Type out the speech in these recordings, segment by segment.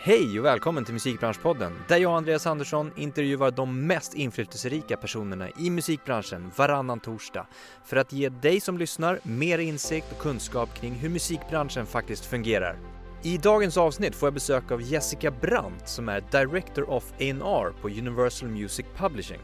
Hej och välkommen till Musikbranschpodden där jag och Andreas Andersson intervjuar de mest inflytelserika personerna i musikbranschen varannan torsdag för att ge dig som lyssnar mer insikt och kunskap kring hur musikbranschen faktiskt fungerar. I dagens avsnitt får jag besök av Jessica Brandt som är Director of A&R på Universal Music Publishing.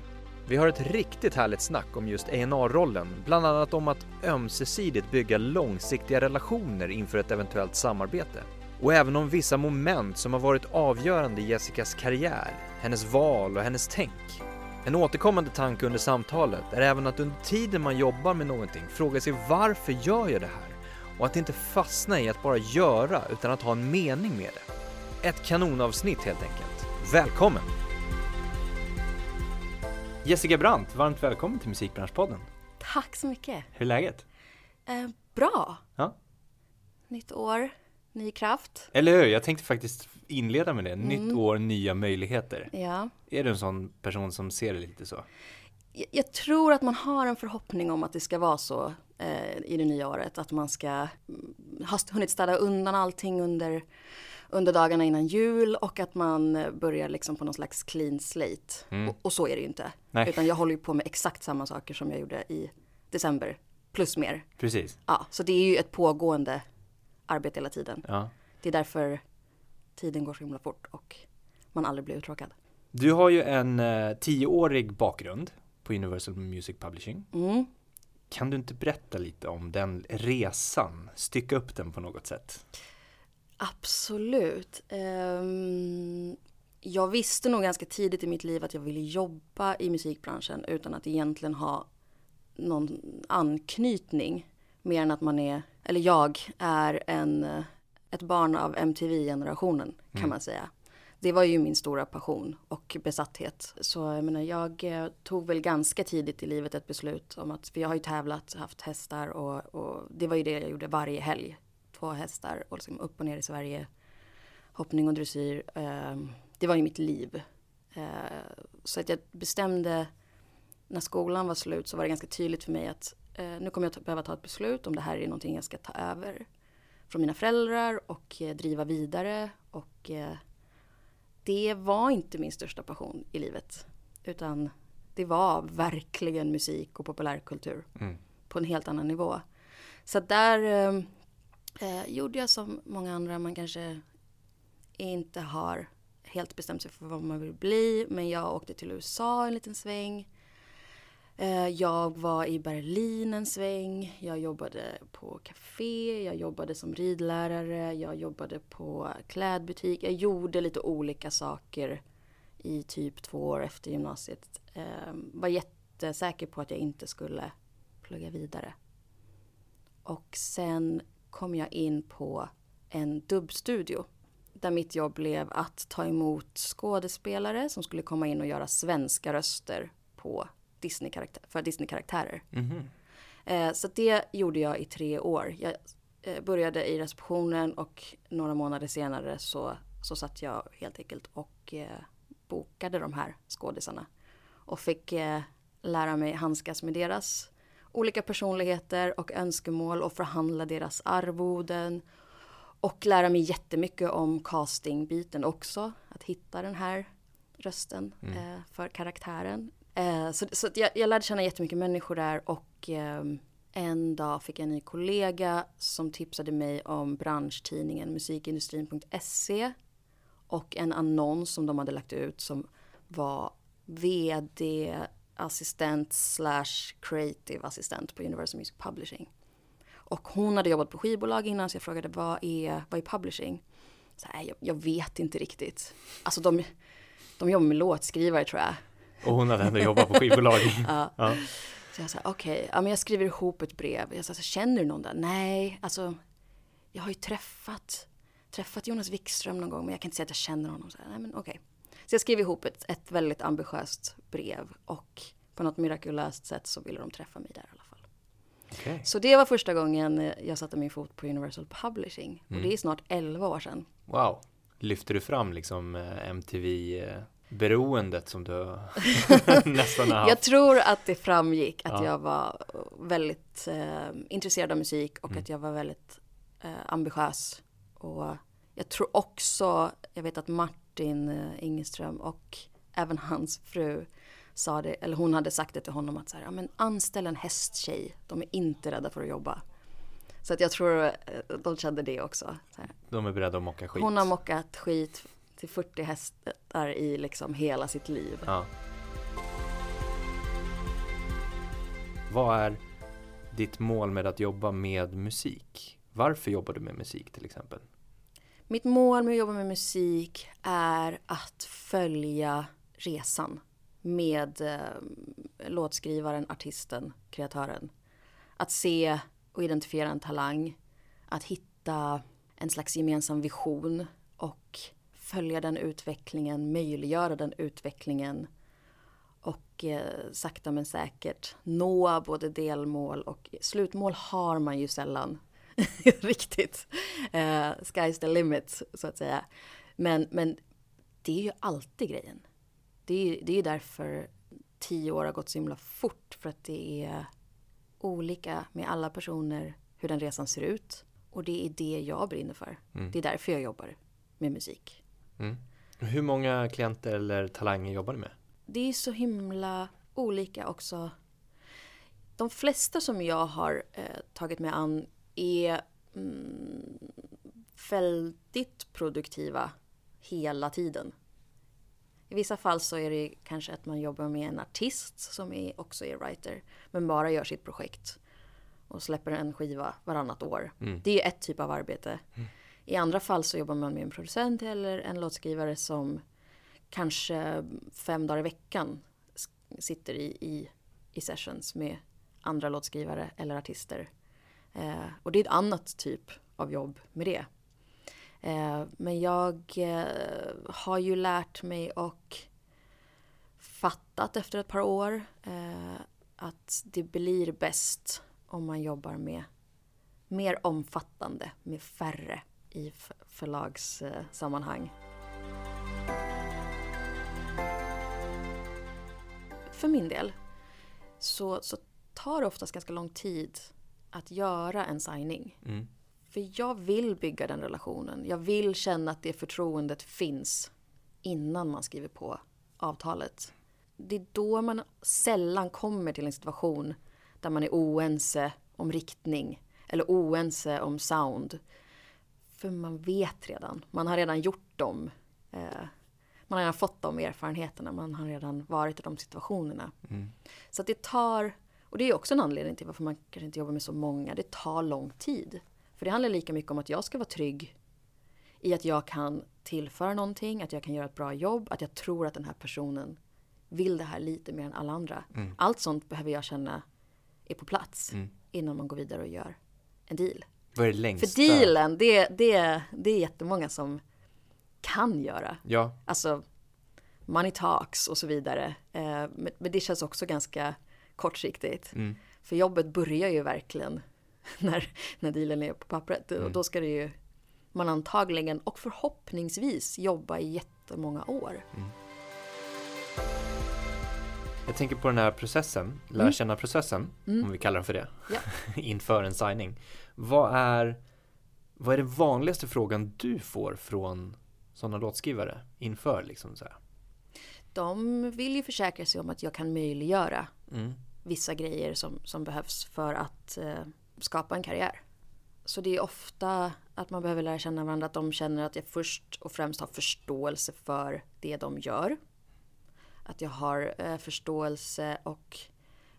Vi har ett riktigt härligt snack om just A&R-rollen, bland annat om att ömsesidigt bygga långsiktiga relationer inför ett eventuellt samarbete. Och även om vissa moment som har varit avgörande i Jessicas karriär, hennes val och hennes tänk. En återkommande tanke under samtalet är även att under tiden man jobbar med någonting fråga sig varför gör jag det här? Och att inte fastna i att bara göra utan att ha en mening med det. Ett kanonavsnitt helt enkelt. Välkommen! Jessica Brandt, varmt välkommen till Musikbranschpodden. Tack så mycket. Hur är läget? Eh, bra. Ja. Nytt år, ny kraft. Eller hur? Jag tänkte faktiskt inleda med det. Nytt Mm. år, nya möjligheter. Ja. Är du en sån person som ser det lite så? Jag, jag tror att man har en förhoppning om att det ska vara så eh, i det nya året. Att man ska mm, ha hunnit städa undan allting under, under dagarna innan jul och att man börjar liksom på någon slags clean slate. Mm. Och, och så är det ju inte. Nej. Utan jag håller ju på med exakt samma saker som jag gjorde i december. Plus mer. Precis. Ja, så det är ju ett pågående arbete hela tiden. Ja. Det är därför tiden går så himla fort och man aldrig blir uttråkad. Du har ju en eh, tioårig bakgrund på Universal Music Publishing. Mm. Kan du inte berätta lite om den resan? Stycka upp den på något sätt. Absolut. Ehm, jag visste nog ganska tidigt i mitt liv att jag ville jobba i musikbranschen utan att egentligen ha någon anknytning. Mer än att man är, eller jag är en, eh, ett barn av MTV-generationen kan Mm. man säga. Det var ju min stora passion och besatthet. Så jag menar, jag eh, tog väl ganska tidigt i livet ett beslut om att, för jag har ju tävlat, haft hästar och, och det var ju det jag gjorde varje helg. Två hästar och liksom upp och ner i Sverige. Hoppning och dressyr. Eh, det var ju mitt liv. Eh, så att jag bestämde, när skolan var slut så var det ganska tydligt för mig att nu kommer jag behöva ta ett beslut om det här är någonting jag ska ta över från mina föräldrar och eh, driva vidare. Och eh, det var inte min största passion i livet. Utan det var verkligen musik och populärkultur Mm. på en helt annan nivå. Så där eh, eh, gjorde jag som många andra, man kanske inte har helt bestämt sig för vad man vill bli. Men jag åkte till USA en liten sväng. Eh, jag var i Berlin en sväng. Jag jobbade på café, jag jobbade som ridlärare, jag jobbade på klädbutik. Jag gjorde lite olika saker i typ två år efter gymnasiet. Ehm, var jättesäker på att jag inte skulle plugga vidare. Och sen kom jag in på en dubbstudio. Där mitt jobb blev att ta emot skådespelare som skulle komma in och göra svenska röster på Disney för Disney-karaktärer. Mhm. Eh, så det gjorde jag i tre år. Jag eh, började i receptionen och några månader senare så, så satt jag helt enkelt och eh, bokade de här skådisarna. Och fick eh, lära mig handskas med deras olika personligheter och önskemål och förhandla deras arvoden. Och lära mig jättemycket om castingbiten också. Att hitta den här rösten Mm. eh, för karaktären. Eh, så så att jag, jag lärde känna jättemycket människor där och eh, en dag fick jag en ny kollega som tipsade mig om branschtidningen musikindustrin.se och en annons som de hade lagt ut som var vd assistent slash creative assistent på Universal Music Publishing. Och hon hade jobbat på skivbolag innan så jag frågade vad är, vad är publishing? Så här, jag, jag vet inte riktigt. Alltså de, de jobbar med låtskrivare tror jag. Och hon hade ändå jobbat på skivbolag. Ja. ja. Så jag sa okej, ja, men jag skriver ihop ett brev. Jag sa, så, känner du någon där? Nej, alltså jag har ju träffat, träffat Jonas Wikström någon gång men jag kan inte säga att jag känner honom. Så, här, Nej, men okej. så jag skrev ihop ett, ett väldigt ambitiöst brev och på något mirakulöst sätt så ville de träffa mig där i alla fall. Okej. Så det var första gången eh, jag satte min fot på Universal Publishing. Och Mm. det är snart 11 år sedan. Wow. Lyfter du fram liksom eh, MTV-beroendet som du nästan har haft? Jag tror att det framgick att Ja. jag var väldigt eh, intresserad av musik och Mm. att jag var väldigt eh, ambitiös. Och jag tror också jag vet att Martin eh, Ingeström och även hans fru sa det, eller hon hade sagt det till honom att så här, ja, men anställ en hästtjej, de är inte rädda för att jobba. Så att jag tror eh, de kände det också. De är beredda att mocka skit. Hon har mockat skit till 40 hästar i liksom hela sitt liv. Ja. Vad är ditt mål med att jobba med musik? Varför jobbar du med musik till exempel? Mitt mål med att jobba med musik är att följa resan med eh, låtskrivaren, artisten, kreatören. Att se och identifiera en talang, att hitta en slags gemensam vision och följa den utvecklingen, möjliggöra den utvecklingen och eh, sakta men säkert nå både delmål och slutmål har man ju sällan riktigt. Eh, sky's the limit så att säga. Men, men det är ju alltid grejen. Det är, det är därför tio år har gått så himla fort för att det är olika med alla personer hur den resan ser ut. Och det är det jag brinner för. Mm. Det är därför jag jobbar med musik. Mm. Hur många klienter eller talanger jobbar du med? Det är så himla olika också. De flesta som jag har eh, tagit mig an är mm, väldigt produktiva hela tiden. I vissa fall så är det kanske att man jobbar med en artist som är, också är writer, men bara gör sitt projekt och släpper en skiva varannat år. Mm. Det är ett typ av arbete. I andra fall så jobbar man med en producent eller en låtskrivare som kanske fem dagar i veckan sitter i, i, i sessions med andra låtskrivare eller artister. Eh, och det är ett annat typ av jobb med det. Eh, men jag eh, har ju lärt mig och fattat efter ett par år eh, att det blir bäst om man jobbar med mer omfattande, med färre i förlagssammanhang. För min del så, så tar det oftast ganska lång tid att göra en signing. Mm. För jag vill bygga den relationen. Jag vill känna att det förtroendet finns innan man skriver på avtalet. Det är då man sällan kommer till en situation där man är oense om riktning eller oense om sound. För man vet redan. Man har redan gjort dem. Eh, man har redan fått de erfarenheterna. Man har redan varit i de situationerna. Mm. Så att det tar, och det är också en anledning till varför man kanske inte jobbar med så många. Det tar lång tid. För det handlar lika mycket om att jag ska vara trygg i att jag kan tillföra någonting, att jag kan göra ett bra jobb, att jag tror att den här personen vill det här lite mer än alla andra. Mm. Allt sånt behöver jag känna är på plats Mm. innan man går vidare och gör en deal. Vad är det längsta? För dealen, det, det, det är jättemånga som kan göra. Ja, Alltså money talks och så vidare. Eh, men, men det känns också ganska kortsiktigt. mm. För jobbet börjar ju verkligen när, när dealen är på pappret. Mm. Och då ska det ju man antagligen och förhoppningsvis jobba i jättemånga år. Jag tänker på den här processen, lära Mm. känna processen, om vi kallar den för det, Ja. inför en signing. Vad är, vad är den vanligaste frågan du får från sådana låtskrivare inför liksom så här? De vill ju försäkra sig om att jag kan möjliggöra Mm. vissa grejer som, som behövs för att eh, skapa en karriär. Så det är ofta att man behöver lära känna varandra, att de känner att jag först och främst har förståelse för det de gör. Att jag har eh, förståelse och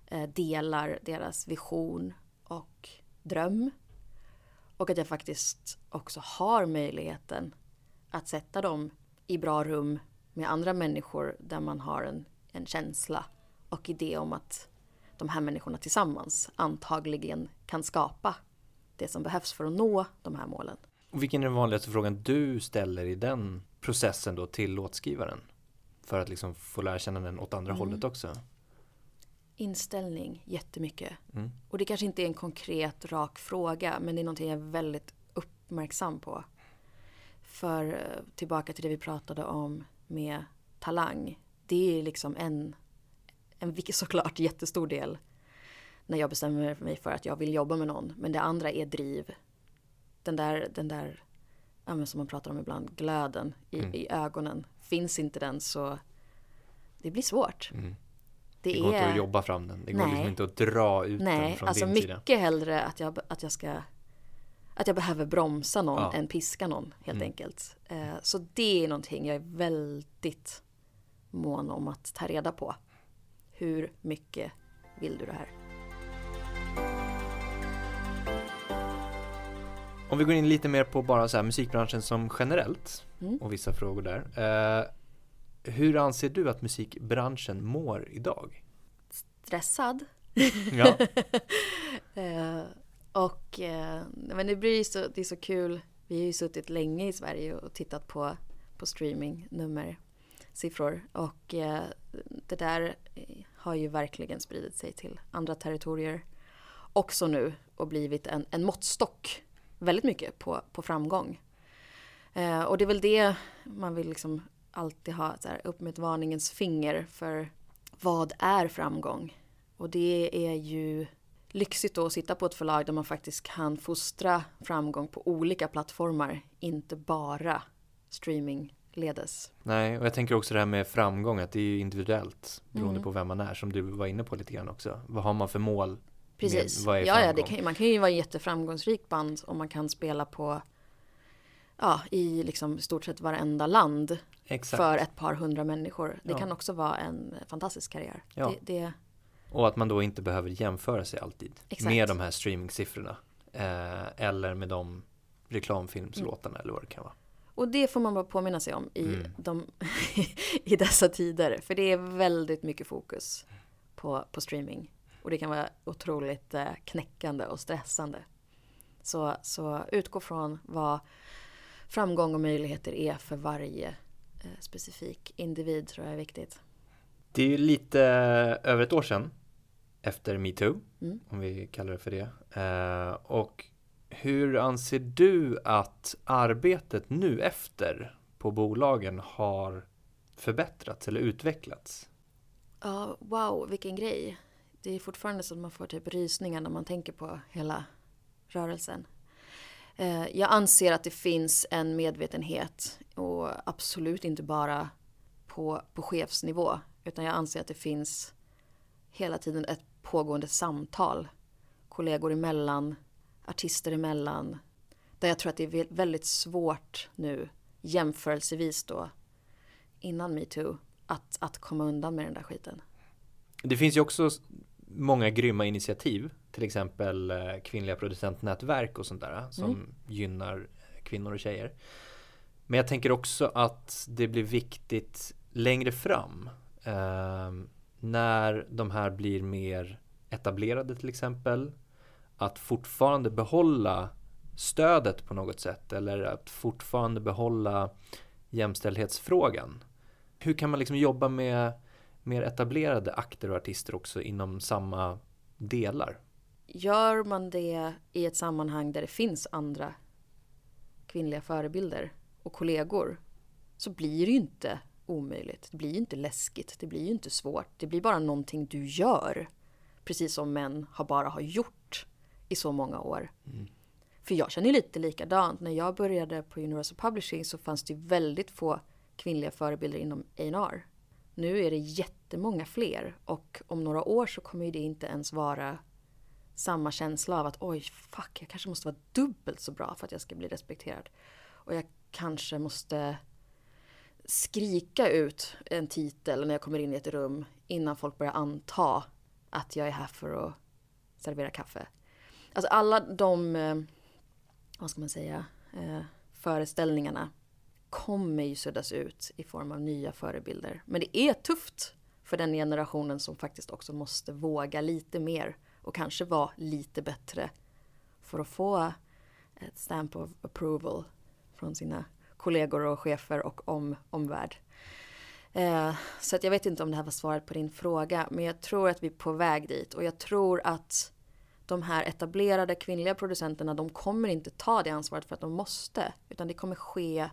eh, delar deras vision och dröm. Och att jag faktiskt också har möjligheten att sätta dem i bra rum med andra människor där man har en, en känsla och idé om att de här människorna tillsammans antagligen kan skapa det som behövs för att nå de här målen. Och vilken är den vanligaste frågan du ställer i den processen då till låtskrivaren? För att liksom få lära känna den åt andra Mm. hållet också. Inställning jättemycket. Mm. Och det kanske inte är en konkret rak fråga men det är någonting jag är väldigt uppmärksam på. För eh, tillbaka till det vi pratade om med talang. Det är liksom en, en såklart jättestor del när jag bestämmer mig för att jag vill jobba med någon. Men det andra är driv. Den där, den där ja, som man pratar om ibland, glöden i, Mm. i ögonen. Finns inte den så det blir svårt. Mm. Det, Det går inte är, att jobba fram den. Det går Nej. liksom inte att dra ut den nej, från alltså din sida. mycket hellre att jag, att jag ska att jag behöver bromsa någon Ja. än piska någon helt Mm. enkelt. Eh, så det är någonting jag är väldigt mån om att ta reda på. Hur mycket vill du det här? Om vi går in lite mer på bara så här musikbranschen som generellt Mm. och vissa frågor där. Eh, hur anser du att musikbranschen mår idag? Stressad? Ja, Eh, och eh, men det blir så, det är så kul. Vi har ju suttit länge i Sverige och tittat på, på streamingnummer, siffror. Och eh, det där eh, har ju verkligen spridit sig till andra territorier också nu och blivit en, en måttstock väldigt mycket på, på framgång. Eh, och det är väl det man vill liksom alltid ha så här, upp med ett varningens finger för vad är framgång? Och det är ju lyxigt då att sitta på ett förlag där man faktiskt kan fostra framgång på olika plattformar, inte bara streamingledes. nej, och jag tänker också det här med framgång, att det är ju individuellt beroende Mm. på vem man är, som du var inne på lite grann också. Vad har man för mål? Precis. är ja, ja, kan, man kan ju vara en jätteframgångsrik band om man kan spela på ja, i liksom stort sett varenda land Exakt. för ett par hundra människor. Det Ja. kan också vara en fantastisk karriär. Ja. Det, det, Och att man då inte behöver jämföra sig alltid Exakt. med de här streamingsiffrorna. Eh, eller med de reklamfilmslåtarna eller vad det kan vara. och det får man bara påminna sig om i, Mm. de, i dessa tider. För det är väldigt mycket fokus på, på streaming. Och det kan vara otroligt eh, knäckande och stressande. Så, så utgå från vad framgång och möjligheter är för varje eh, specifik individ tror jag är viktigt. Det är ju lite över ett år sedan efter metoo, Mm. om vi kallar det för det. Eh, och hur anser du att arbetet nu efter på bolagen har förbättrats eller utvecklats? Ja, wow, vilken grej. Det är fortfarande så att man får typ rysningar när man tänker på hela rörelsen. Eh, jag anser att det finns en medvetenhet och absolut inte bara på, på chefsnivå utan jag anser att det finns hela tiden ett pågående samtal kollegor emellan, artister emellan där jag tror att det är väldigt svårt nu jämförelsevis då innan metoo att, att komma undan med den där skiten. Det finns ju också många grymma initiativ, till exempel eh, kvinnliga producentnätverk och sånt där som Mm. gynnar kvinnor och tjejer. Men jag tänker också att det blir viktigt längre fram ehm, när de här blir mer etablerade till exempel att fortfarande behålla stödet på något sätt eller att fortfarande behålla jämställdhetsfrågan. Hur kan man liksom jobba med mer etablerade akter och artister också inom samma delar? Gör man det i ett sammanhang där det finns andra kvinnliga förebilder och kollegor så blir det ju inte omöjligt. Det blir ju inte läskigt. Det blir ju inte svårt. Det blir bara någonting du gör. Precis som män har bara har gjort i så många år. För jag känner ju lite likadant. När jag började på Universal Publishing så fanns det väldigt få kvinnliga förebilder inom A&R. Nu är det jättemånga fler och om några år så kommer ju det inte ens vara samma känsla av att oj, fuck, jag kanske måste vara dubbelt så bra för att jag ska bli respekterad. Och jag kanske måste skrika ut en titel när jag kommer in i ett rum innan folk börjar anta att jag är här för att servera kaffe. Alltså alla de, eh, vad ska man säga, eh, föreställningarna kommer ju suddas ut i form av nya förebilder. Men det är tufft för den generationen som faktiskt också måste våga lite mer och kanske vara lite bättre för att få ett stamp of approval från sina kollegor och chefer och om, omvärld. Eh, så att jag vet inte om det här var svaret på din fråga, men jag tror att vi är på väg dit och jag tror att de här etablerade kvinnliga producenterna, de kommer inte ta det ansvaret för att de måste, utan det kommer ske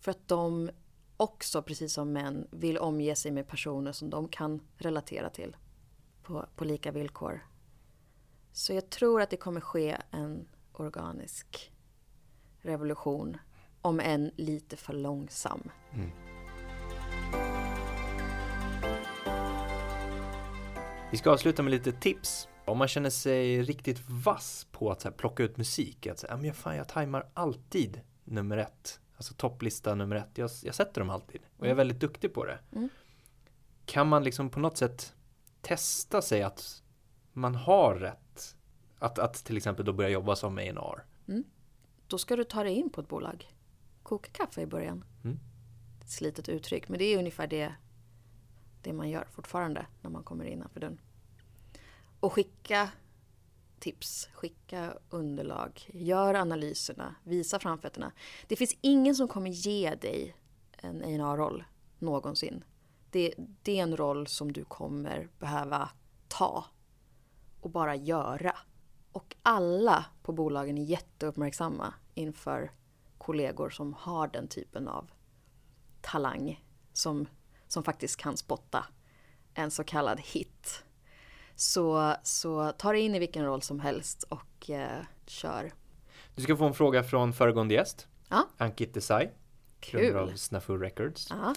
för att de också, precis som män, vill omge sig med personer som de kan relatera till på, på lika villkor. Så jag tror att det kommer ske en organisk revolution om än lite för långsam. Mm. Vi ska avsluta med lite tips. Om man känner sig riktigt vass på att så här, plocka ut musik, att säga, men jag, fan, jag tajmar alltid nummer ett. Alltså topplista nummer ett, jag, jag sätter dem alltid. Och jag är Mm. väldigt duktig på det. Mm. Kan man liksom på något sätt testa sig att man har rätt? Att, att till exempel då börja jobba som A&R. Då ska du ta dig in på ett bolag. Koka kaffe i början. Mm. Ett slitet uttryck, men det är ungefär det, det man gör fortfarande när man kommer innanför dörren. Och skicka tips, skicka underlag, gör analyserna, visa framfötterna. Det finns ingen som kommer ge dig en A&R-roll någonsin. Det, det är en roll som du kommer behöva ta och bara göra. Och alla på bolagen är jätteuppmärksamma inför kollegor som har den typen av talang som, som faktiskt kan spotta en så kallad hit. Så, så ta dig in i vilken roll som helst och eh, kör. Du ska få en fråga från föregående gäst. Ja. Ankit Desai, Kul! av Snafu Records. Ja.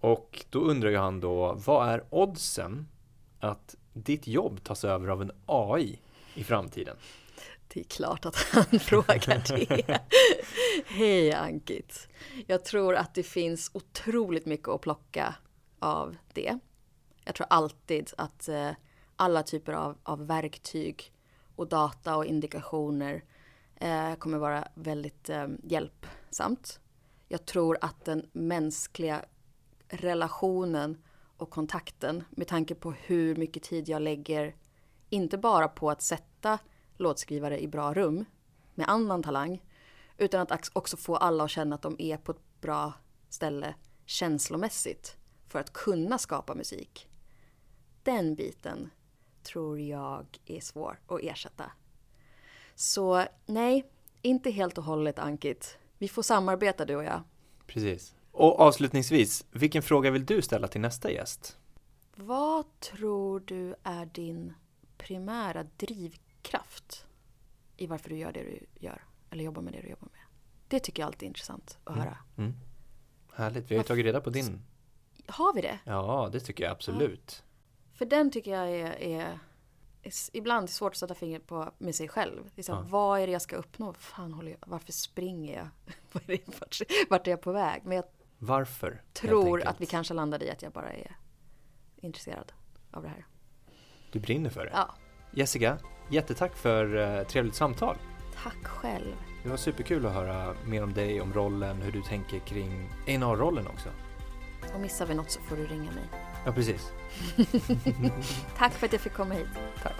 Och då undrar ju han då, vad är oddsen att ditt jobb tas över av en AI i framtiden? Det är klart att han frågar det. Hej Ankit. Jag tror att det finns otroligt mycket att plocka av det. Jag tror alltid att eh, alla typer av, av verktyg och data och indikationer eh, kommer vara väldigt eh, hjälpsamt. Jag tror att den mänskliga relationen och kontakten med tanke på hur mycket tid jag lägger inte bara på att sätta låtskrivare i bra rum med annan talang utan att också få alla att känna att de är på ett bra ställe känslomässigt för att kunna skapa musik. Den biten tror jag är svår att ersätta. Så nej, inte helt och hållet Ankit. Vi får samarbeta du och jag. Precis. Och avslutningsvis, vilken fråga vill du ställa till nästa gäst? Vad tror du är din primära drivkraft i varför du gör det du gör? Eller jobbar med det du jobbar med? Det tycker jag alltid är intressant att höra. Mm. Härligt, vi har ju tagit reda på din. Har vi det? Ja, det tycker jag absolut. För den tycker jag är, är, är ibland svårt att sätta fingret på med sig själv. Det är så här, Ja. Vad är det jag ska uppnå? Fan håller jag, varför springer jag? Vart, är jag på väg? Men jag Varför? tror att vi kanske landade i att jag bara är intresserad av det här. Du brinner för det. Ja, Jessica, jättetack för eh, trevligt samtal. tack själv. Det var superkul att höra mer om dig, om rollen, hur du tänker kring A&R-rollen också. Och missar vi något så får du ringa mig. Ja, precis. Tack för att jag fick komma hit. Tack.